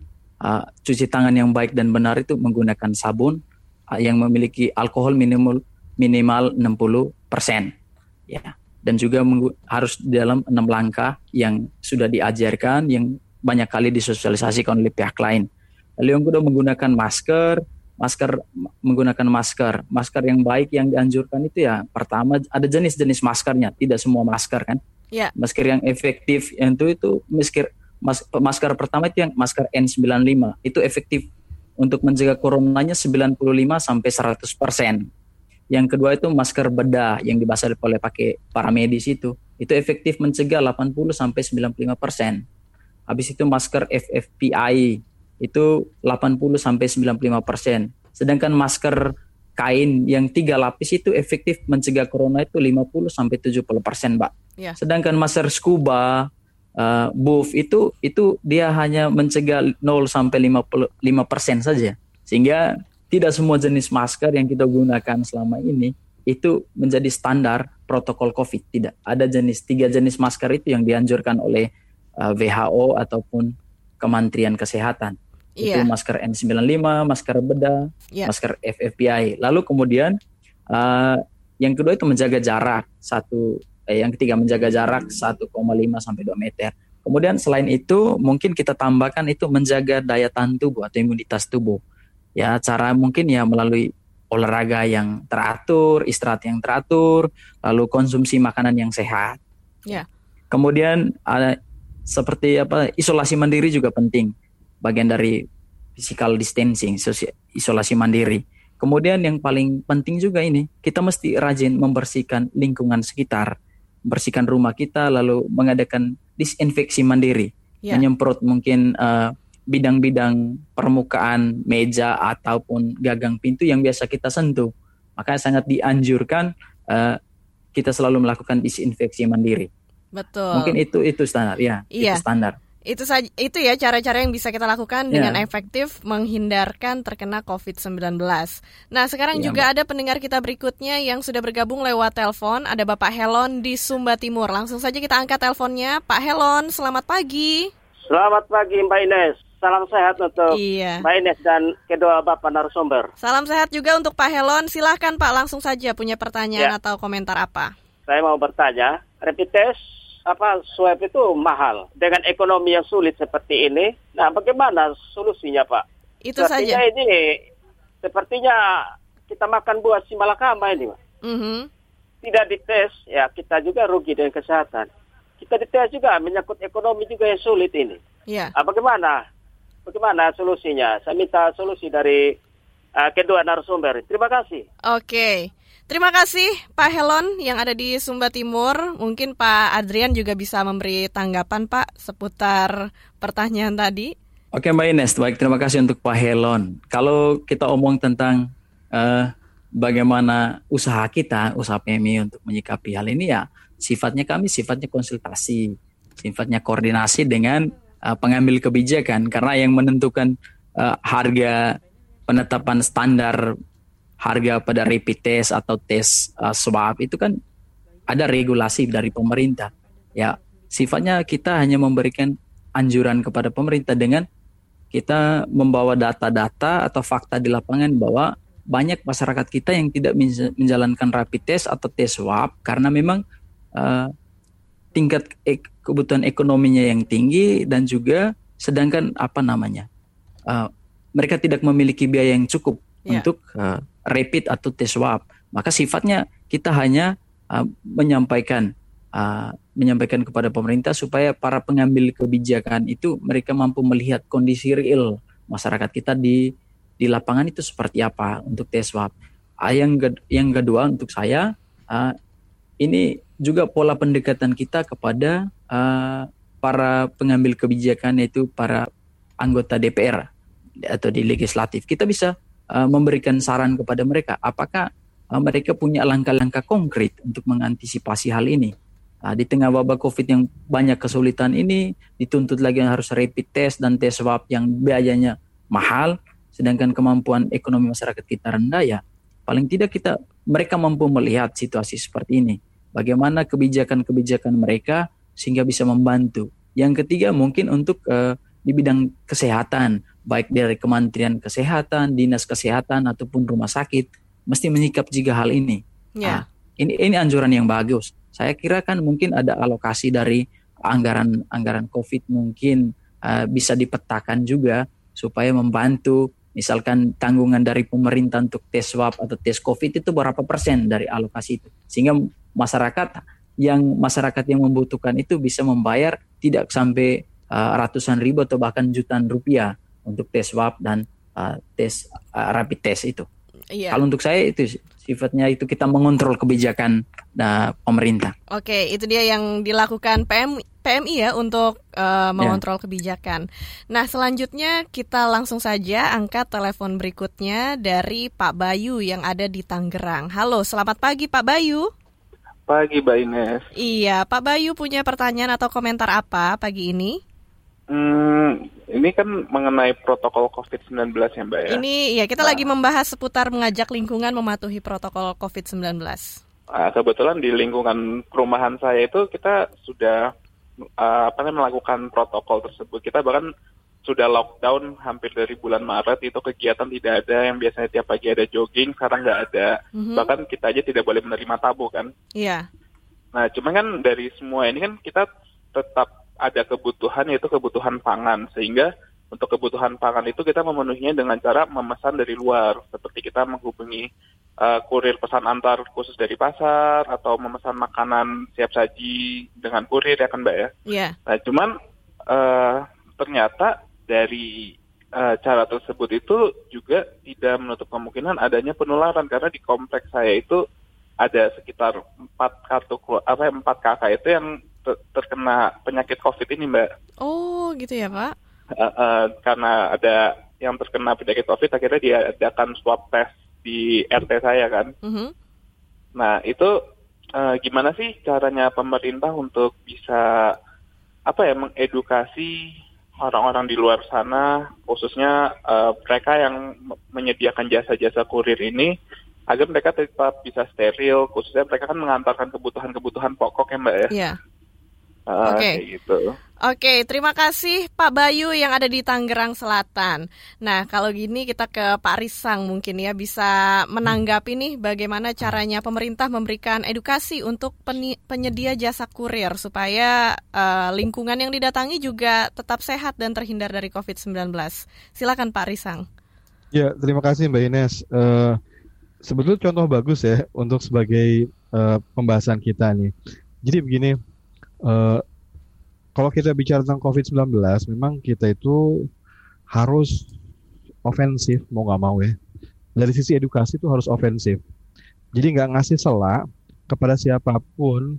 uh, cuci tangan yang baik dan benar itu menggunakan sabun uh, yang memiliki alkohol minimal minimal 60 persen, ya. Dan juga harus dalam enam langkah yang sudah diajarkan, yang banyak kali disosialisasikan oleh pihak lain. Lalu yang kedua menggunakan masker, masker menggunakan masker, masker yang baik yang dianjurkan itu ya pertama ada jenis-jenis maskernya, tidak semua masker kan Yeah. Masker yang efektif yang itu itu masker mas, masker pertama itu yang masker N95 itu efektif untuk mencegah coronanya 95 sampai 100%. Yang kedua itu masker bedah yang dibasari oleh pakai para medis itu. Itu efektif mencegah 80 sampai 95%. Habis itu masker FFP2 itu 80 sampai 95%. Sedangkan masker kain yang tiga lapis itu efektif mencegah corona itu 50 sampai 70 persen, Mbak. Yeah. Sedangkan masker scuba, uh, buff itu itu dia hanya mencegah 0 sampai 55 persen saja. Sehingga tidak semua jenis masker yang kita gunakan selama ini itu menjadi standar protokol COVID. Tidak ada jenis tiga jenis masker itu yang dianjurkan oleh uh, eh, WHO ataupun Kementerian Kesehatan yeah. itu iya. masker N95, masker bedah, yeah. masker FFP2. Lalu kemudian uh, yang kedua itu menjaga jarak satu, eh, yang ketiga menjaga jarak 1,5 sampai 2 meter. Kemudian selain itu mungkin kita tambahkan itu menjaga daya tahan tubuh atau imunitas tubuh. Ya cara mungkin ya melalui olahraga yang teratur, istirahat yang teratur, lalu konsumsi makanan yang sehat. Yeah. Kemudian ada seperti apa isolasi mandiri juga penting bagian dari physical distancing, isolasi mandiri. Kemudian yang paling penting juga ini, kita mesti rajin membersihkan lingkungan sekitar, membersihkan rumah kita, lalu mengadakan disinfeksi mandiri, yeah. menyemprot mungkin eh, bidang-bidang permukaan meja ataupun gagang pintu yang biasa kita sentuh. Maka sangat dianjurkan uh, kita selalu melakukan disinfeksi mandiri. Betul. Mungkin itu itu standar ya, iya. itu standar. Itu saja itu ya cara-cara yang bisa kita lakukan yeah. dengan efektif menghindarkan terkena COVID-19. Nah, sekarang yeah, juga Mbak. ada pendengar kita berikutnya yang sudah bergabung lewat telepon, ada Bapak Helon di Sumba Timur. Langsung saja kita angkat teleponnya. Pak Helon, selamat pagi. Selamat pagi Mbak Ines. Salam sehat untuk iya. Mbak Ines dan kedua Bapak narasumber. Salam sehat juga untuk Pak Helon. Silahkan Pak langsung saja punya pertanyaan ya. atau komentar apa. Saya mau bertanya, rapid test apa swab itu mahal dengan ekonomi yang sulit seperti ini. Nah, bagaimana solusinya, Pak? Itu sepertinya saja. ini sepertinya kita makan buah si malakama ini, Pak. Mm -hmm. Tidak dites, ya kita juga rugi dengan kesehatan. Kita dites juga menyangkut ekonomi juga yang sulit ini. Yeah. Nah, bagaimana? Bagaimana solusinya? Saya minta solusi dari uh, kedua narasumber. Terima kasih. Oke. Okay. Terima kasih Pak Helon yang ada di Sumba Timur. Mungkin Pak Adrian juga bisa memberi tanggapan Pak seputar pertanyaan tadi. Oke Mbak Ines, baik terima kasih untuk Pak Helon. Kalau kita omong tentang uh, bagaimana usaha kita, usaha PMI untuk menyikapi hal ini ya sifatnya kami sifatnya konsultasi, sifatnya koordinasi dengan uh, pengambil kebijakan karena yang menentukan uh, harga penetapan standar harga pada rapid test atau tes uh, swab itu kan ada regulasi dari pemerintah. Ya, sifatnya kita hanya memberikan anjuran kepada pemerintah dengan kita membawa data-data atau fakta di lapangan bahwa banyak masyarakat kita yang tidak menjalankan rapid test atau tes swab karena memang uh, tingkat ek kebutuhan ekonominya yang tinggi dan juga sedangkan apa namanya uh, mereka tidak memiliki biaya yang cukup yeah. untuk uh, rapid atau tes swab. Maka sifatnya kita hanya uh, menyampaikan uh, menyampaikan kepada pemerintah supaya para pengambil kebijakan itu mereka mampu melihat kondisi real masyarakat kita di di lapangan itu seperti apa untuk tes swab. Uh, yang yang kedua untuk saya uh, ini juga pola pendekatan kita kepada uh, para pengambil kebijakan yaitu para anggota DPR atau di legislatif. Kita bisa uh, memberikan saran kepada mereka apakah uh, mereka punya langkah-langkah konkret untuk mengantisipasi hal ini. Nah, di tengah wabah COVID yang banyak kesulitan ini, dituntut lagi yang harus rapid test dan tes swab yang biayanya mahal, sedangkan kemampuan ekonomi masyarakat kita rendah ya. Paling tidak kita mereka mampu melihat situasi seperti ini. Bagaimana kebijakan-kebijakan mereka sehingga bisa membantu. Yang ketiga mungkin untuk uh, di bidang kesehatan, baik dari Kementerian Kesehatan, Dinas Kesehatan ataupun rumah sakit mesti menyikap juga hal ini. Yeah. Nah, ini ini anjuran yang bagus. Saya kira kan mungkin ada alokasi dari anggaran anggaran COVID mungkin uh, bisa dipetakan juga supaya membantu misalkan tanggungan dari pemerintah untuk tes swab atau tes COVID itu berapa persen dari alokasi itu sehingga masyarakat yang masyarakat yang membutuhkan itu bisa membayar tidak sampai uh, ratusan ribu atau bahkan jutaan rupiah untuk tes swab dan uh, tes uh, rapid test itu. Iya. Kalau untuk saya itu sifatnya itu kita mengontrol kebijakan uh, pemerintah. Oke, itu dia yang dilakukan PM, PMI ya untuk uh, mengontrol ya. kebijakan. Nah, selanjutnya kita langsung saja angkat telepon berikutnya dari Pak Bayu yang ada di Tangerang. Halo, selamat pagi Pak Bayu. Pagi Mbak Ines. Iya, Pak Bayu punya pertanyaan atau komentar apa pagi ini? Hmm, ini kan mengenai protokol COVID-19 ya Mbak ya? Ini ya kita nah. lagi membahas seputar mengajak lingkungan mematuhi protokol COVID-19. Nah, kebetulan di lingkungan perumahan saya itu kita sudah uh, apa namanya melakukan protokol tersebut. Kita bahkan sudah lockdown hampir dari bulan Maret itu kegiatan tidak ada yang biasanya tiap pagi ada jogging sekarang nggak ada. Mm-hmm. Bahkan kita aja tidak boleh menerima tamu kan. Iya. Yeah. Nah, cuma kan dari semua ini kan kita tetap ada kebutuhan yaitu kebutuhan pangan sehingga untuk kebutuhan pangan itu kita memenuhinya dengan cara memesan dari luar seperti kita menghubungi uh, kurir pesan antar khusus dari pasar atau memesan makanan siap saji dengan kurir ya kan mbak ya. Yeah. Nah cuman uh, ternyata dari uh, cara tersebut itu juga tidak menutup kemungkinan adanya penularan karena di kompleks saya itu ada sekitar empat kartu apa empat kakak itu yang terkena penyakit COVID ini, Mbak. Oh, gitu ya, Pak? Uh, uh, karena ada yang terkena penyakit COVID, akhirnya diadakan swab test di RT saya kan. Uh -huh. Nah, itu uh, gimana sih caranya pemerintah untuk bisa apa ya mengedukasi orang-orang di luar sana, khususnya uh, mereka yang menyediakan jasa-jasa kurir ini agar mereka tetap bisa steril, khususnya mereka kan mengantarkan kebutuhan-kebutuhan pokok ya mbak ya. Iya. Uh, Oke. Okay. gitu. Oke, terima kasih Pak Bayu yang ada di Tangerang Selatan. Nah, kalau gini kita ke Pak Risang mungkin ya bisa menanggapi nih bagaimana caranya pemerintah memberikan edukasi untuk penyedia jasa kurir supaya uh, lingkungan yang didatangi juga tetap sehat dan terhindar dari COVID-19. Silakan Pak Risang. Ya, terima kasih Mbak Ines. Uh, sebetulnya contoh bagus ya untuk sebagai uh, pembahasan kita nih. Jadi begini, uh, kalau kita bicara tentang COVID-19, memang kita itu harus ofensif mau nggak mau ya. Dari sisi edukasi itu harus ofensif. Jadi nggak ngasih sela kepada siapa pun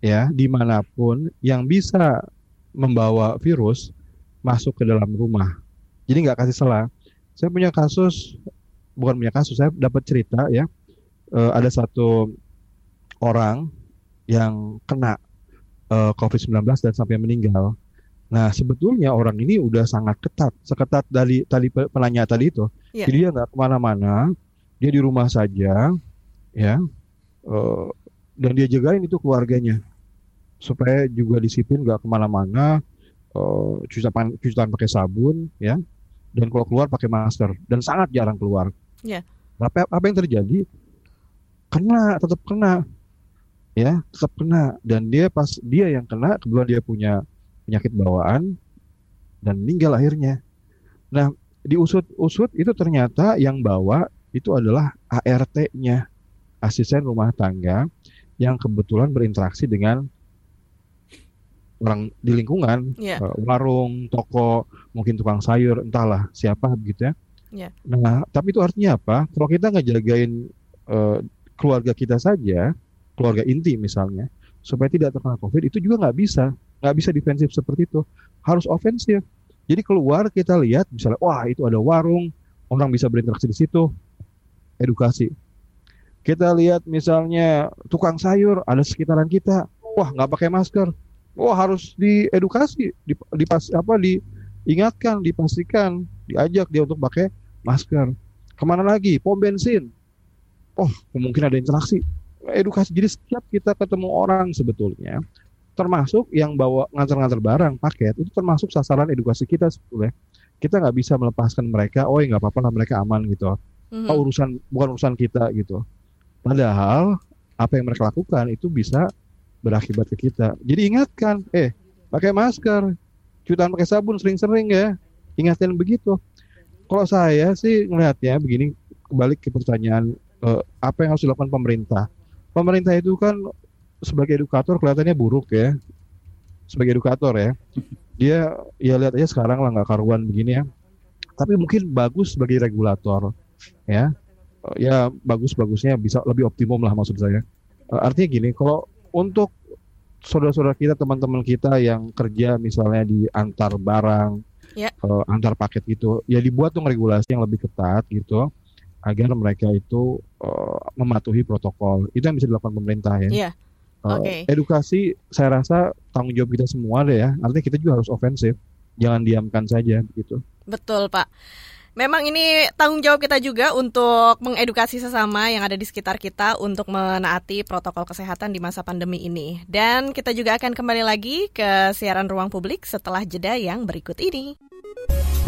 ya di mana pun yang bisa membawa virus masuk ke dalam rumah. Jadi nggak kasih sela. Saya punya kasus, bukan punya kasus, saya dapat cerita ya. E, ada satu orang yang kena uh, eh, COVID-19 dan sampai meninggal. Nah, sebetulnya orang ini udah sangat ketat, seketat dari tadi penanya tadi itu. Yeah. Jadi dia nggak ke mana-mana, dia di rumah saja, ya, uh, dan dia jagain itu keluarganya supaya juga disiplin nggak ke mana-mana, uh, cuci tangan, cuci tangan pakai sabun, ya, dan kalau keluar pakai masker dan sangat jarang keluar. Yeah. Apa apa yang terjadi? Kena, tetap kena ya tetap kena dan dia pas dia yang kena kebetulan dia punya penyakit bawaan dan meninggal akhirnya. Nah diusut-usut itu ternyata yang bawa itu adalah ART-nya asisten rumah tangga yang kebetulan berinteraksi dengan orang di lingkungan yeah. Iya. warung, toko, mungkin tukang sayur, entahlah siapa begitu ya. Yeah. Nah tapi itu artinya apa? Kalau kita nggak jagain uh, keluarga kita saja, keluarga inti misalnya supaya tidak terkena COVID itu juga nggak bisa. Nggak bisa defensif seperti itu. Harus ofensif jadi keluar kita lihat misalnya wah itu ada warung orang bisa berinteraksi di situ. Edukasi. Kita lihat misalnya tukang sayur ada sekitaran kita. Wah nggak pakai masker. Wah harus diedukasi dipas apa diingatkan dipastikan diajak dia untuk pakai masker. Ke mana lagi? Pom bensin. Oh mungkin ada interaksi edukasi. Jadi setiap kita ketemu orang sebetulnya, termasuk yang bawa ngantar-ngantar barang paket itu termasuk sasaran edukasi kita sebetulnya. Kita nggak bisa melepaskan mereka, oh ya nggak apa-apa lah mereka aman gitu. Mm-hmm. Oh urusan bukan urusan kita gitu. Padahal apa yang mereka lakukan itu bisa berakibat ke kita. Jadi ingatkan, eh pakai masker, cuci tangan pakai sabun sering-sering ya. Ingatkan begitu. Kalau saya sih ngelihatnya begini, kembali ke pertanyaan eh, apa yang harus dilakukan pemerintah pemerintah itu kan sebagai edukator kelihatannya buruk ya. Sebagai edukator ya. Dia ya lihat aja sekarang lah nggak karuan begini ya. Tapi mungkin bagus sebagai regulator ya. Ya bagus-bagusnya bisa lebih optimum lah maksud saya. Uh, artinya gini kalau untuk saudara-saudara kita teman-teman kita yang kerja misalnya di antar barang yeah. Ya. uh, antar paket gitu ya dibuat dong regulasi yang lebih ketat gitu agar mereka itu uh, mematuhi protokol. Itu yang bisa dilakukan pemerintah ya. Iya. Uh, okay. Edukasi saya rasa tanggung jawab kita semua deh ya. Artinya kita juga harus ofensif. Jangan diamkan saja gitu. Betul, Pak. Memang ini tanggung jawab kita juga untuk mengedukasi sesama yang ada di sekitar kita untuk menaati protokol kesehatan di masa pandemi ini. Dan kita juga akan kembali lagi ke siaran ruang publik setelah jeda yang berikut ini.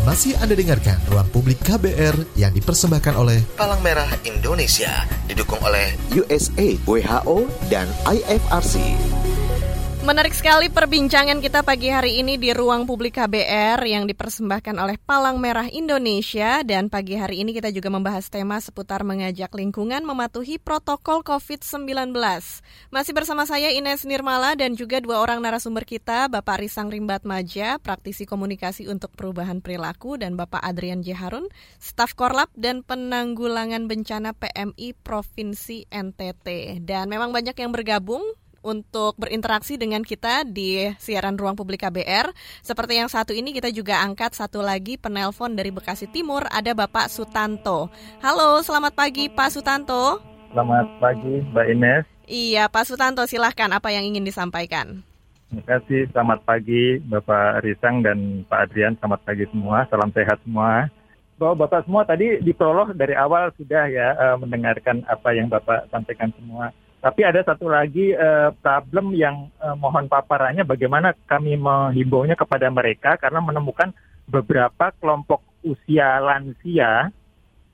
Masih Anda dengarkan Ruang Publik KBR yang dipersembahkan oleh Palang Merah Indonesia, didukung oleh USA, WHO, dan IFRC. Menarik sekali perbincangan kita pagi hari ini di ruang publik KBR yang dipersembahkan oleh Palang Merah Indonesia dan pagi hari ini kita juga membahas tema seputar mengajak lingkungan mematuhi protokol COVID-19. Masih bersama saya Ines Nirmala dan juga dua orang narasumber kita, Bapak Risang Rimbat Maja, praktisi komunikasi untuk perubahan perilaku dan Bapak Adrian J. Harun, staf Korlap dan penanggulangan bencana PMI Provinsi NTT. Dan memang banyak yang bergabung untuk berinteraksi dengan kita di siaran ruang publik KBR. Seperti yang satu ini kita juga angkat satu lagi penelpon dari Bekasi Timur ada Bapak Sutanto. Halo, selamat pagi Pak Sutanto. Selamat pagi Mbak Ines. Iya, Pak Sutanto silahkan apa yang ingin disampaikan. Terima kasih, selamat pagi Bapak Risang dan Pak Adrian, selamat pagi semua, salam sehat semua. Bahwa Bapak semua tadi di prolog dari awal sudah ya uh, mendengarkan apa yang Bapak sampaikan semua Tapi ada satu lagi uh, problem yang uh, mohon paparannya bagaimana kami menghimbaunya kepada mereka karena menemukan beberapa kelompok usia lansia,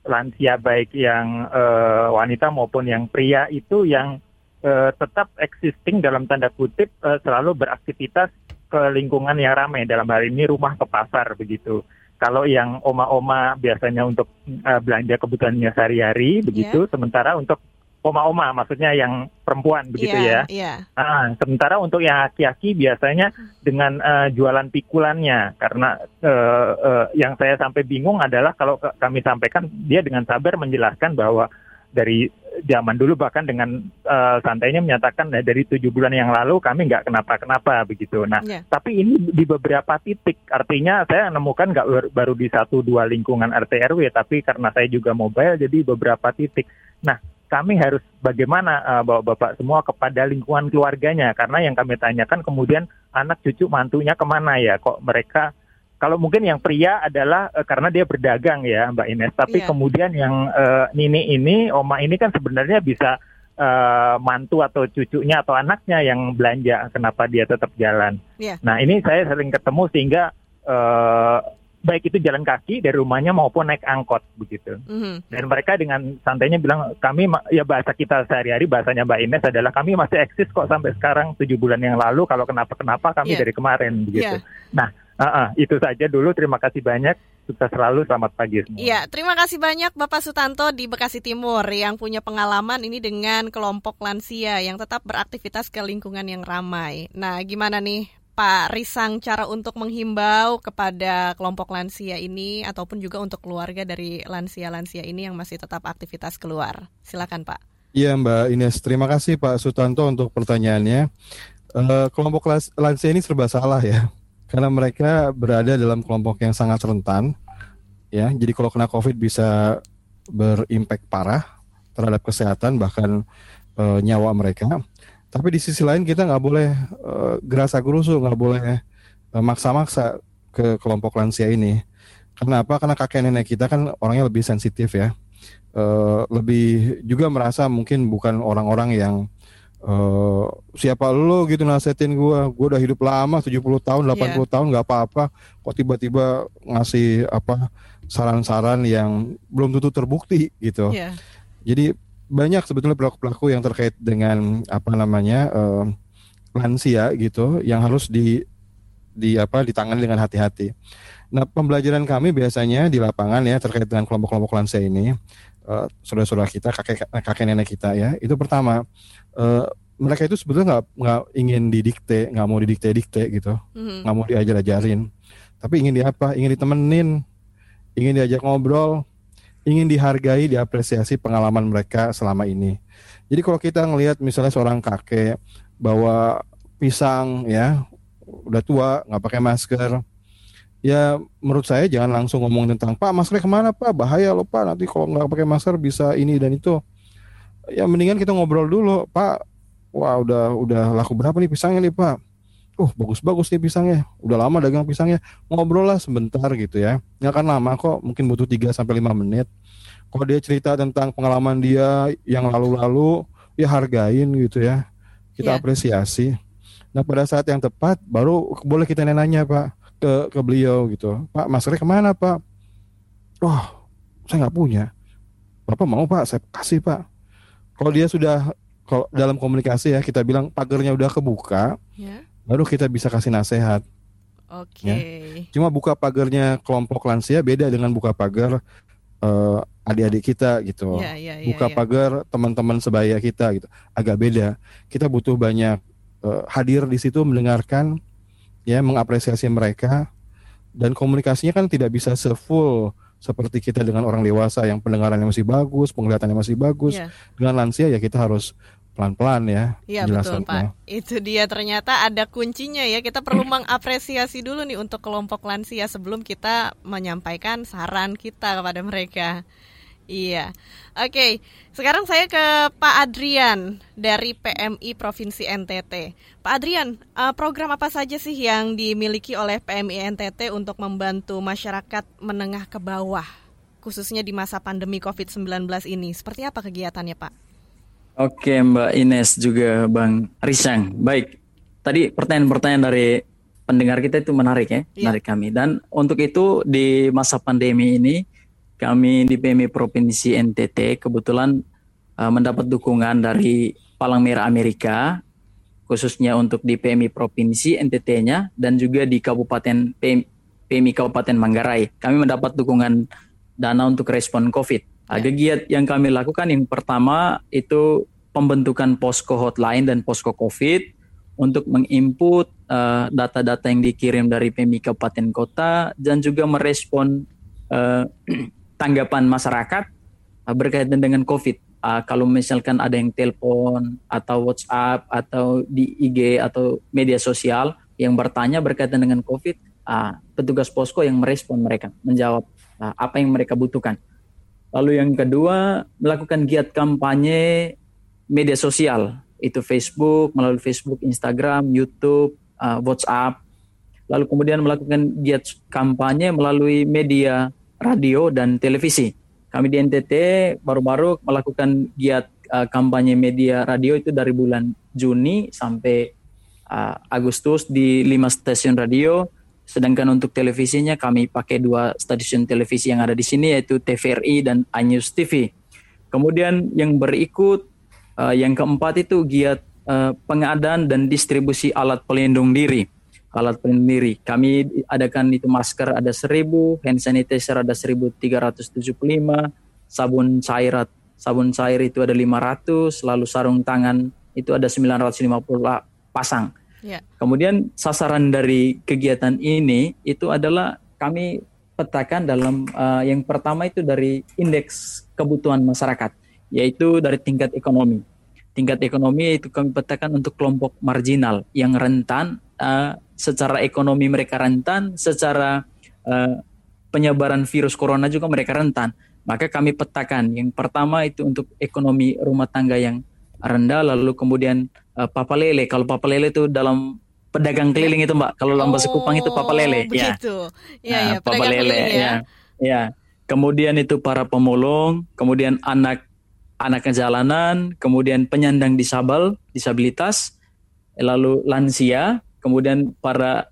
lansia baik yang uh, wanita maupun yang pria itu yang uh, tetap existing dalam tanda kutip uh, selalu beraktivitas ke lingkungan yang ramai dalam hal ini rumah ke pasar begitu. Kalau yang oma-oma biasanya untuk uh, belanja kebutuhannya sehari-hari begitu, yeah. sementara untuk oma-oma, maksudnya yang perempuan begitu yeah, ya. Yeah. Ah, sementara untuk yang aki-aki biasanya dengan uh, jualan pikulannya, karena uh, uh, yang saya sampai bingung adalah kalau kami sampaikan dia dengan sabar menjelaskan bahwa dari zaman dulu bahkan dengan uh, santainya menyatakan nah, dari tujuh bulan yang lalu kami nggak kenapa-kenapa begitu. Nah, yeah. tapi ini di beberapa titik artinya saya menemukan nggak baru di satu dua lingkungan RT RW, tapi karena saya juga mobile jadi beberapa titik. Nah, kami harus bagaimana uh, bapak-bapak semua kepada lingkungan keluarganya. Karena yang kami tanyakan kemudian anak cucu mantunya ke mana ya? Kok mereka kalau mungkin yang pria adalah uh, karena dia berdagang ya Mbak Ines. Tapi yeah. kemudian yang uh, Nini ini Oma ini kan sebenarnya bisa uh, mantu atau cucunya atau anaknya yang belanja. Kenapa dia tetap jalan? Yeah. nah ini saya sering ketemu sehingga uh, baik itu jalan kaki dari rumahnya maupun naik angkot begitu. Mm-hmm. Dan mereka dengan santainya bilang kami ya bahasa kita sehari-hari bahasanya Mbak Ines adalah kami masih eksis kok sampai sekarang tujuh bulan yang lalu kalau kenapa kenapa kami yeah. dari kemarin begitu. Yeah. Nah uh-uh, itu saja dulu terima kasih banyak. Sukses selalu, selamat pagi semua. Iya, terima kasih banyak Bapak Sutanto di Bekasi Timur yang punya pengalaman ini dengan kelompok lansia yang tetap beraktivitas ke lingkungan yang ramai. Nah, gimana nih Pak Risang cara untuk menghimbau kepada kelompok lansia ini ataupun juga untuk keluarga dari lansia-lansia ini yang masih tetap aktivitas keluar. Silakan Pak. Iya Mbak Ines, terima kasih Pak Sutanto untuk pertanyaannya. Uh, kelompok lansia ini serba salah ya, *laughs* karena mereka berada dalam kelompok yang sangat rentan, ya. Jadi kalau kena COVID bisa berimpact parah terhadap kesehatan bahkan uh, nyawa mereka. Tapi di sisi lain kita nggak boleh uh, gerasa gerusu, nggak boleh uh, maksa-maksa ke kelompok lansia ini. Kenapa? Karena kakek nenek kita kan orangnya lebih sensitif ya, uh, lebih juga merasa mungkin bukan orang-orang yang uh, siapa lo gitu nasihatin gue, gue udah hidup lama 70 tahun, 80 yeah. tahun nggak apa-apa, kok tiba-tiba ngasih apa saran-saran yang belum tentu terbukti gitu. Yeah. Jadi banyak sebetulnya pelaku-pelaku yang terkait dengan apa namanya uh, lansia gitu yang harus di di apa ditangani dengan hati-hati. Nah, pembelajaran kami biasanya di lapangan ya terkait dengan kelompok-kelompok lansia ini uh, saudara-saudara kita, kakek kakek nenek kita ya. Itu pertama uh, mereka itu sebetulnya nggak nggak ingin didikte, nggak mau didikte-dikte gitu, mm-hmm. nggak mau diajar-ajarin, tapi ingin di apa? Ingin ditemenin, ingin diajak ngobrol, ingin dihargai, diapresiasi pengalaman mereka selama ini. Jadi kalau kita ngelihat misalnya seorang kakek bawa pisang ya, udah tua nggak pakai masker, ya menurut saya jangan langsung ngomong tentang Pak maskernya ke mana Pak bahaya loh Pak nanti kalau nggak pakai masker bisa ini dan itu. Ya mendingan kita ngobrol dulu Pak. Wah udah udah laku berapa nih pisangnya nih Pak? Oh bagus-bagus nih pisangnya. Udah lama dagang pisangnya. Ngobrol lah sebentar gitu ya. Nggak akan lama kok mungkin butuh 3 sampai lima menit. Kalau dia cerita tentang pengalaman dia yang lalu-lalu ya hargain gitu ya. Kita yeah. apresiasi. Nah pada saat yang tepat baru boleh kita nanya pak ke ke beliau gitu. Pak maskernya ke mana pak? Oh saya nggak punya. Bapak mau pak? Saya kasih pak. Kalau dia sudah kalau dalam komunikasi ya kita bilang pagarnya udah kebuka yeah baru kita bisa kasih nasihat. Oke. Okay. Ya. Cuma buka pagarnya kelompok lansia beda dengan buka pagar uh, adik-adik kita gitu. Yeah, yeah, yeah, buka yeah. pagar teman-teman sebaya kita gitu. Agak beda. Kita butuh banyak uh, hadir di situ mendengarkan ya mengapresiasi mereka dan komunikasinya kan tidak bisa sefull seperti kita dengan orang dewasa yang pendengarannya masih bagus, penglihatannya masih bagus. Yeah. Dengan lansia ya kita harus pelan-pelan ya. Iya betul Pak. Itu dia ternyata ada kuncinya ya. Kita perlu *clears throat* mengapresiasi dulu nih untuk kelompok lansia sebelum kita menyampaikan saran kita kepada mereka. Iya. Oke, sekarang saya ke Pak Adrian dari PMI Provinsi NTT. Pak Adrian, eh, program apa saja sih yang dimiliki oleh PMI NTT untuk membantu masyarakat menengah ke bawah, khususnya di masa pandemi COVID-19 ini? Seperti apa kegiatannya, Pak? Oke Mbak Ines juga Bang Risang. Baik, tadi pertanyaan-pertanyaan dari pendengar kita itu menarik ya, Iya. menarik kami. Dan untuk itu di masa pandemi ini kami di PMI Provinsi NTT kebetulan uh, mendapat dukungan dari Palang Merah Amerika khususnya untuk di PMI Provinsi NTT-nya dan juga di Kabupaten PM PMI Kabupaten Manggarai. Kami mendapat dukungan dana untuk respon COVID. Nah, Kegiatan yang kami lakukan yang pertama itu pembentukan posko hotline dan posko COVID untuk menginput eh, data-data yang dikirim dari PMI Kabupaten Kota dan juga merespon eh, *clears throat* tanggapan masyarakat eh, berkaitan dengan COVID. Ah, kalau misalkan ada yang telepon atau WhatsApp atau di IG atau media sosial yang bertanya berkaitan dengan COVID, ah, petugas posko yang merespon mereka, menjawab ah, apa yang mereka butuhkan. Lalu yang kedua, melakukan giat kampanye media sosial, itu Facebook, melalui Facebook, Instagram, YouTube, ah, WhatsApp. Lalu kemudian melakukan giat kampanye melalui media radio dan televisi. Kami di NTT baru-baru melakukan giat uh, kampanye media radio itu dari bulan Juni sampai uh, Agustus di lima stasiun radio. Sedangkan untuk televisinya kami pakai dua stasiun televisi yang ada di sini yaitu TVRI dan iNews TV. Kemudian yang berikut uh, yang keempat itu giat uh, pengadaan dan distribusi alat pelindung diri alat pelindung diri. Kami adakan itu masker ada 1000, hand sanitizer ada 1375, sabun cair sabun cair itu ada 500, lalu sarung tangan itu ada 950 pasang. Ya. Kemudian sasaran dari kegiatan ini itu adalah kami petakan dalam uh, yang pertama itu dari indeks kebutuhan masyarakat, yaitu dari tingkat ekonomi. Tingkat ekonomi itu kami petakan untuk kelompok marginal yang rentan, uh, secara ekonomi mereka rentan, secara uh, penyebaran virus corona juga mereka rentan. Maka kami petakan yang pertama itu untuk ekonomi rumah tangga yang rendah, lalu kemudian uh, papa lele. Kalau papa lele itu dalam pedagang keliling itu mbak, kalau lambas kupang itu papa lele. ya. Begitu. Ya, Nah, ya, papa pedagang lele keliling ya. ya. Ya. Kemudian itu para pemulung, kemudian anak anak jalanan, kemudian penyandang disabel, disabilitas, lalu lansia, kemudian para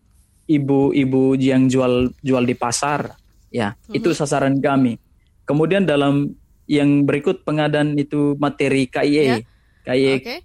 ibu-ibu yang jual jual di pasar. Ya, itu sasaran kami. Kemudian dalam yang berikut pengadaan itu materi KIE. Ya. KIE Oke.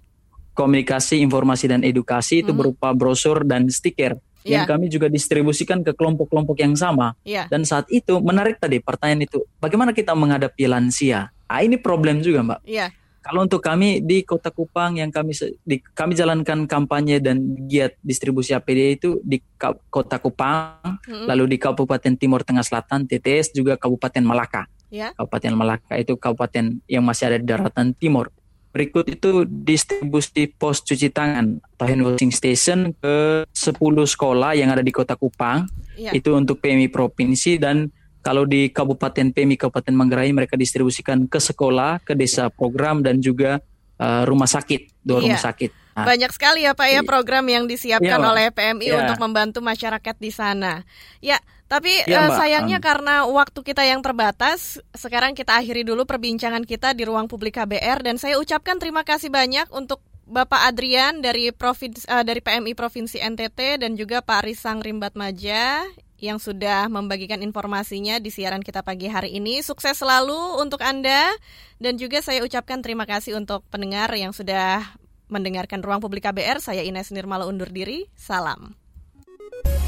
Komunikasi, informasi dan edukasi itu Mhm. berupa brosur dan stiker yang Ya. kami juga distribusikan ke kelompok-kelompok yang sama. Ya. Dan saat itu menarik tadi pertanyaan itu, bagaimana kita menghadapi lansia? Ah ini problem juga, Mbak. Iya. Kalau untuk kami di Kota Kupang yang kami di, kami jalankan kampanye dan giat distribusi APD itu di Ka- Kota Kupang, Mm-mm. lalu di Kabupaten Timur Tengah Selatan, TTS juga Kabupaten Malaka. Ya. Kabupaten Malaka itu kabupaten yang masih ada di daratan timur. Berikut itu distribusi pos cuci tangan atau hand washing station ke 10 sekolah yang ada di Kota Kupang. Iya. Itu untuk PMI provinsi dan kalau di Kabupaten PMI Kabupaten Manggarai mereka distribusikan ke sekolah, ke desa program dan juga uh, rumah sakit, dua Iya. rumah sakit. Nah, Banyak sekali ya Pak ya program yang disiapkan Iya, Mbak. oleh PMI Iya. untuk membantu masyarakat di sana. Ya, tapi eh, Mbak. sayangnya Um. karena waktu kita yang terbatas, sekarang kita akhiri dulu perbincangan kita di ruang publik KBR dan saya ucapkan terima kasih banyak untuk Bapak Adrian dari Provinsi eh, dari PMI Provinsi NTT dan juga Pak Risang Rimbat Maja yang sudah membagikan informasinya di siaran kita pagi hari ini. Sukses selalu untuk Anda dan juga saya ucapkan terima kasih untuk pendengar yang sudah mendengarkan Ruang Publik KBR. Saya Ines Nirmala undur diri. Salam.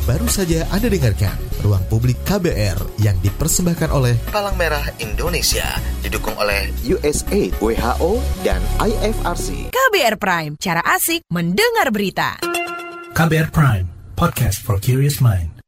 Baru saja Anda dengarkan Ruang Publik KBR yang dipersembahkan oleh Palang Merah Indonesia, didukung oleh USAID, WHO, dan IFRC. KBR Prime, cara asik mendengar berita. KBR Prime, podcast for curious mind.